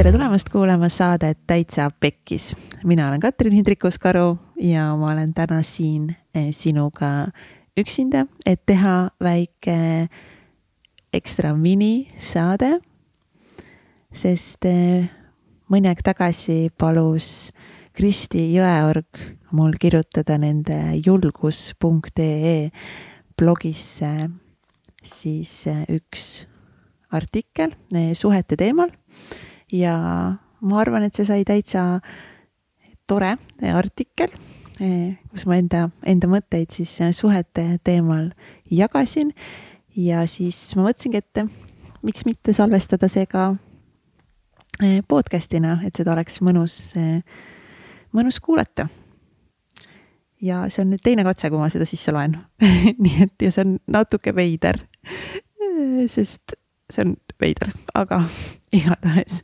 tere tulemast kuulama saadet Täitsa Pekkis. mina olen Katrin Hindrikus-Karu ja ma olen täna siin eh, sinuga üksinda, et teha väike ekstra minisaade. sest eh, mõni aeg tagasi palus Kristi Jõeorg mul kirjutada nende julgus.ee blogisse siis eh, üks artikkel suhete teemal ja ma arvan, et see sai täitsa tore artikkel, kus ma enda, enda mõtteid siis suhete teemal jagasin. ja siis ma mõtlesingi, et miks mitte salvestada see ka eh, podcast'ina, et seda oleks mõnus, eh, mõnus kuulata. ja see on nüüd teine katse, kui ma seda sisse loen nii et ja see on natuke veider, sest see on veider, aga igatahes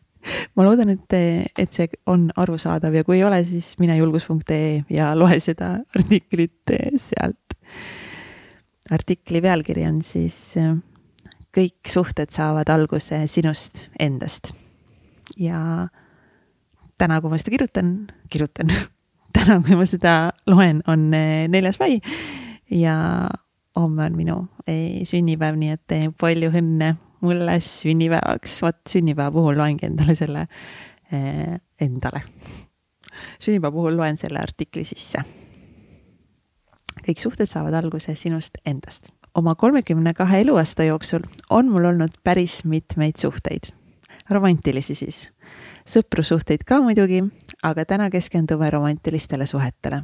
ma loodan, et, et see on arusaadav ja kui ei ole, siis mine julgus.ee ja loe seda artiklit sealt. artikli pealkiri on siis kõik suhted saavad alguse sinust endast. ja täna, kui ma seda kirjutan, kirjutan täna, kui ma seda loen, on neljas mai ja homme on minu eh, sünnipäev, nii et eh, palju õnne mulle sünnipäevaks, vot sünnipäeva puhul loengi endale selle eh,, endale. sünnipäeva puhul loen selle artikli sisse. kõik suhted saavad alguse sinust endast. oma kolmekümne kahe eluaasta jooksul on mul olnud päris mitmeid suhteid, romantilisi siis. sõprussuhteid ka muidugi, aga täna keskendume romantilistele suhetele.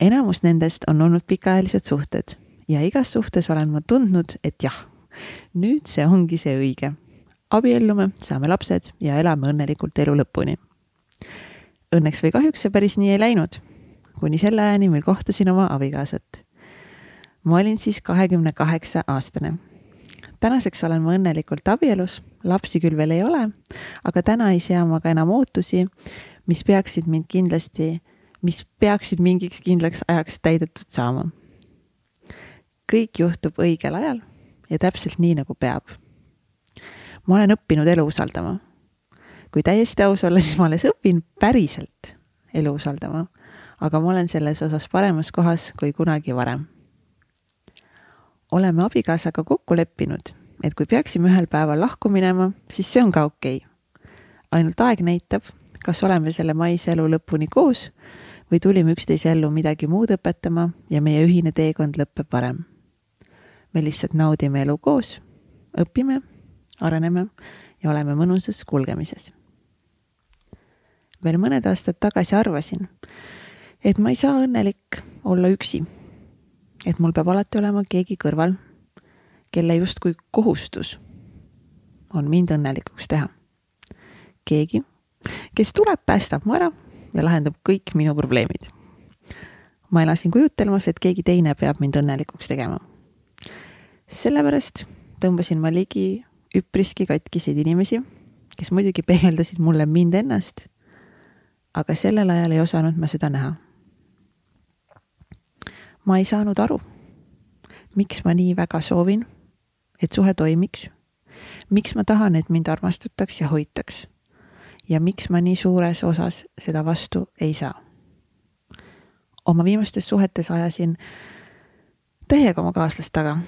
enamus nendest on olnud pikaajalised suhted ja igas suhtes olen ma tundnud, et jah nüüd see ongi see õige. abiellume, saame lapsed ja elame õnnelikult elu lõpuni. Õnneks või kahjuks see päris nii ei läinud, kuni selle ajani, mil kohtasin oma abikaasat. ma olin siis kahekümne kaheksa aastane. tänaseks olen ma õnnelikult abielus, lapsi küll veel ei ole, aga täna ei sea ma ka enam ootusi, mis peaksid mind kindlasti, mis peaksid mingiks kindlaks ajaks täidetud saama kõik juhtub õigel ajal ja täpselt nii, nagu peab. ma olen õppinud elu usaldama. kui täiesti aus olla, siis ma alles õpin päriselt elu usaldama, aga ma olen selles osas paremas kohas kui kunagi varem. oleme abikaasaga kokku leppinud, et kui peaksime ühel päeval lahku minema, siis see on ka okei okay.. ainult aeg näitab, kas oleme selle maise elu lõpuni koos või tulime üksteise ellu midagi muud õpetama ja meie ühine teekond lõpeb varem me lihtsalt naudime elu koos, õpime, areneme ja oleme mõnusas kulgemises. veel mõned aastad tagasi arvasin, et ma ei saa õnnelik olla üksi. et mul peab alati olema keegi kõrval, kelle justkui kohustus on mind õnnelikuks teha. keegi, kes tuleb, päästab mu ära ja lahendab kõik minu probleemid. ma elasin kujutelmas, et keegi teine peab mind õnnelikuks tegema sellepärast tõmbasin ma ligi üpriski katkiseid inimesi, kes muidugi peegeldasid mulle mind ennast. aga sellel ajal ei osanud ma seda näha. ma ei saanud aru, miks ma nii väga soovin, et suhe toimiks. miks ma tahan, et mind armastataks ja hoitaks. ja miks ma nii suures osas seda vastu ei saa. oma viimastes suhetes ajasin täiega oma kaaslast taga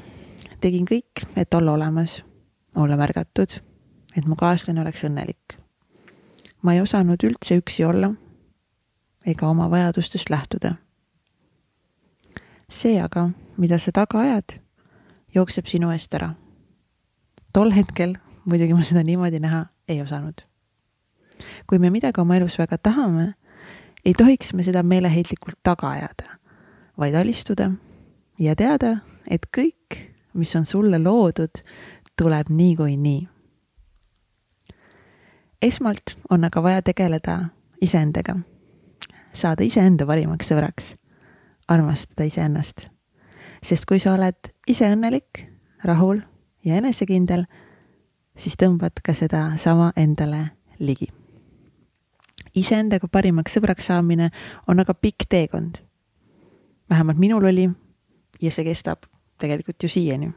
tegin kõik, et olla olemas, olla märgatud, et mu kaaslane oleks õnnelik. ma ei osanud üldse üksi olla ega oma vajadustest lähtuda. see aga, mida sa taga ajad, jookseb sinu eest ära. tol hetkel muidugi ma seda niimoodi näha ei osanud. kui me midagi oma elus väga tahame, ei tohiks me seda meeleheitlikult taga ajada, vaid alistuda ja teada, et kõik mis on sulle loodud, tuleb niikuinii. esmalt on aga vaja tegeleda iseendaga, saada iseenda parimaks sõbraks, armastada iseennast. sest kui sa oled ise õnnelik, rahul ja enesekindel, siis tõmbad ka sedasama endale ligi. iseendaga parimaks sõbraks saamine on aga pikk teekond. vähemalt minul oli ja see kestab tegelikult ju siiani.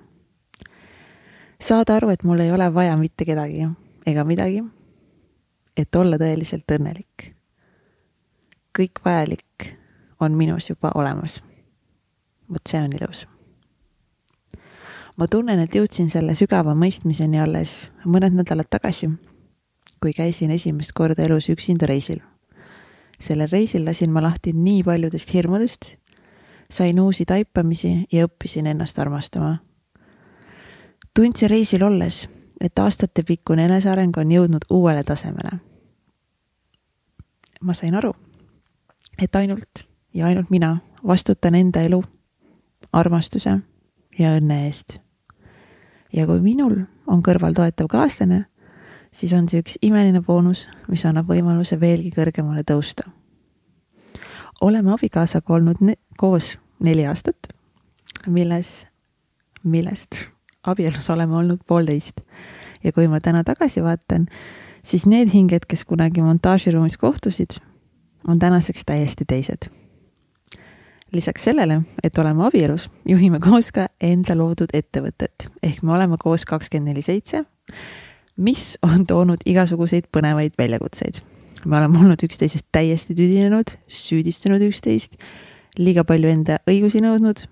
saada aru, et mul ei ole vaja mitte kedagi ega midagi. et olla tõeliselt õnnelik. kõik vajalik on minus juba olemas. vot see on ilus. ma tunnen, et jõudsin selle sügava mõistmiseni alles mõned nädalad tagasi, kui käisin esimest korda elus üksinda reisil. sellel reisil lasin ma lahti nii paljudest hirmudest, sain uusi taipamisi ja õppisin ennast armastama. tundsin reisil olles, et aastatepikkune eneseareng on jõudnud uuele tasemele. ma sain aru, et ainult ja ainult mina vastutan enda elu, armastuse ja õnne eest. ja kui minul on kõrval toetav kaaslane, siis on see üks imeline boonus, mis annab võimaluse veelgi kõrgemale tõusta. Oleme abikaasaga olnud ne koos neli aastat, milles, millest abielus oleme olnud poolteist. ja kui ma täna tagasi vaatan, siis need hinged, kes kunagi montaažiruumis kohtusid, on tänaseks täiesti teised. lisaks sellele, et oleme abielus, juhime koos ka enda loodud ettevõtet ehk me oleme koos kakskümmend neli seitse, mis on toonud igasuguseid põnevaid väljakutseid. Me oleme olnud üksteisest täiesti tüdinenud, süüdistanud üksteist, liiga palju enda õigusi nõudnud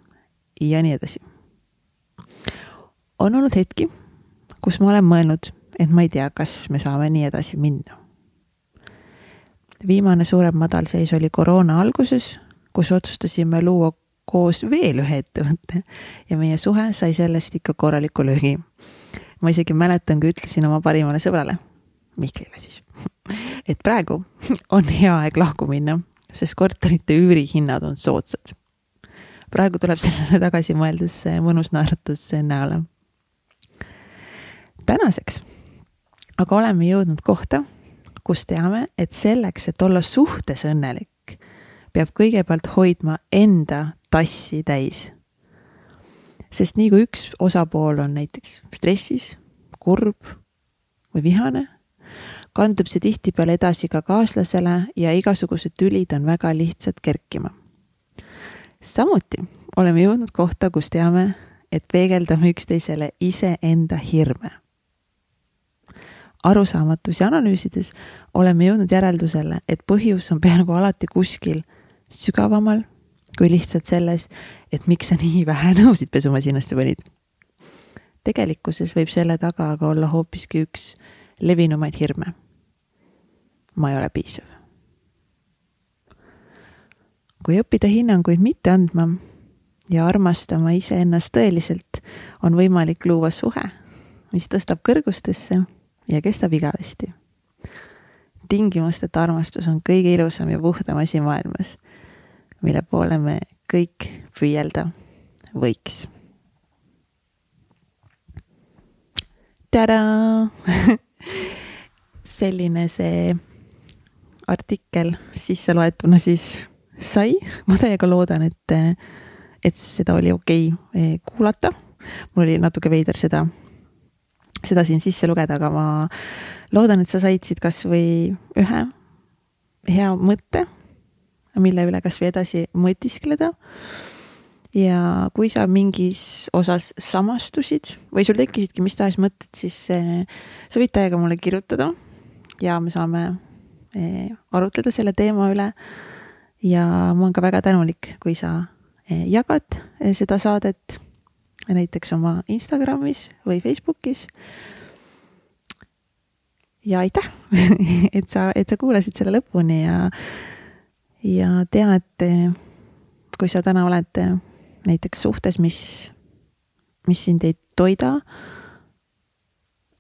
ja nii edasi on olnud hetki, kus ma olen mõelnud, et ma ei tea, kas me saame nii edasi minna. viimane suurem madalseis oli koroona alguses, kus otsustasime luua koos veel ühe ettevõtte ja meie suhe sai sellest ikka korraliku löögi. ma isegi mäletan, kui ütlesin oma parimale sõbrale, Mihklile siis, et praegu on hea aeg lahku minna, sest korterite üürihinnad on soodsad. praegu tuleb sellele tagasi mõeldes mõnus naeratus näole tänaseks aga oleme jõudnud kohta, kus teame, et selleks, et olla suhtes õnnelik, peab kõigepealt hoidma enda tassi täis. sest nii kui üks osapool on näiteks stressis, kurb või vihane, kandub see tihtipeale edasi ka kaaslasele ja igasugused tülid on väga lihtsad kerkima. samuti oleme jõudnud kohta, kus teame, et peegeldame üksteisele iseenda hirme arusaamatusi analüüsides oleme jõudnud järeldusele, et põhjus on peaaegu alati kuskil sügavamal kui lihtsalt selles, et miks sa nii vähe nõusid pesumasinasse panid. tegelikkuses võib selle taga aga olla hoopiski üks levinumaid hirme. Ma ei ole piisav. kui õppida hinnanguid mitte andma ja armastama iseennast tõeliselt, on võimalik luua suhe, mis tõstab kõrgustesse ja kestab igavesti. tingimusteta armastus on kõige ilusam ja puhtam asi maailmas, mille poole me kõik püüelda võiks. tadaa selline see artikkel sisse loetuna siis sai, ma täiega loodan, et, et seda oli okei okay eh, kuulata. mul oli natuke veider seda seda siin sisse lugeda, aga ma loodan, et sa said siit kasvõi ühe hea mõtte, mille üle kasvõi edasi mõtiskleda. ja kui sa mingis osas samastusid või sul tekkisidki mis tahes mõtted, siis eh, sa võid täiega mulle kirjutada ja me saame arutleda selle teema üle. ja ma olen ka väga tänulik, kui sa eh, jagad seda saadet näiteks oma Instagramis või Facebookis. ja aitäh et sa, et sa kuulasid selle lõpuni ja, ja tea, et kui sa täna oled näiteks suhtes, mis, mis sind ei toida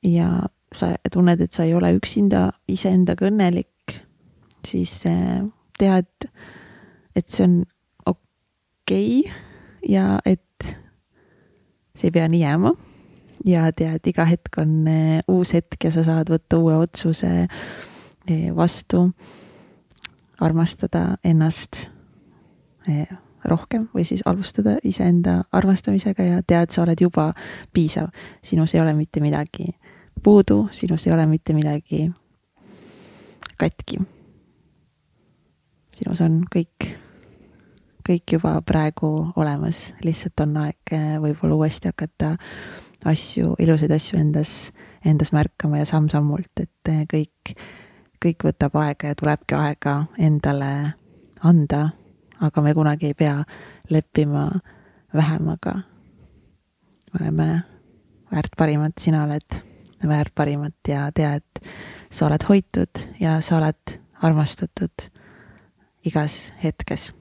ja sa tunned, et sa ei ole üksinda iseendaga õnnelik, siis tea, et, et see on okei okay ja et see ei pea nii jääma ja tea, et iga hetk on eh, uus hetk ja sa saad võtta uue otsuse eh, vastu, armastada ennast rohkem või siis alustada iseenda armastamisega ja tea, et sa oled juba piisav. sinus ei ole mitte midagi puudu, sinus ei ole mitte midagi katki. Sinus on kõik kõik juba praegu olemas, lihtsalt on aeg eh, võib-olla uuesti hakata asju, ilusaid asju endas, endas märkama ja samm-sammult, et eh, kõik, kõik võtab aega ja tulebki aega endale anda, aga me kunagi ei pea leppima vähemaga. me oleme väärt parimat, sina oled väärt parimat ja tea, et sa oled hoitud ja sa oled armastatud igas hetkes.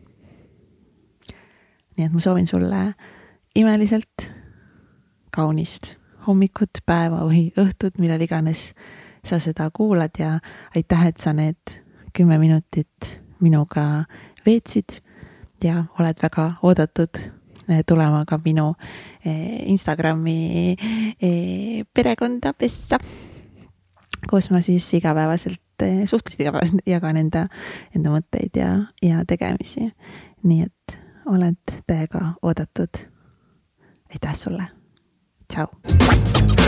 nii et ma soovin sulle imeliselt kaunist hommikut, päeva või õhtut, millal iganes sa seda kuulad ja aitäh, et sa need kümme minutit minuga veetsid ja oled väga oodatud eh, tulema ka minu eh, Instagrami eh, perekonda pessa, kus ma siis igapäevaselt, suhteliselt igapäevaselt jagan enda, enda mõtteid ja, ja tegemisi. nii et oled täiega oodatud. aitäh sulle, tšau.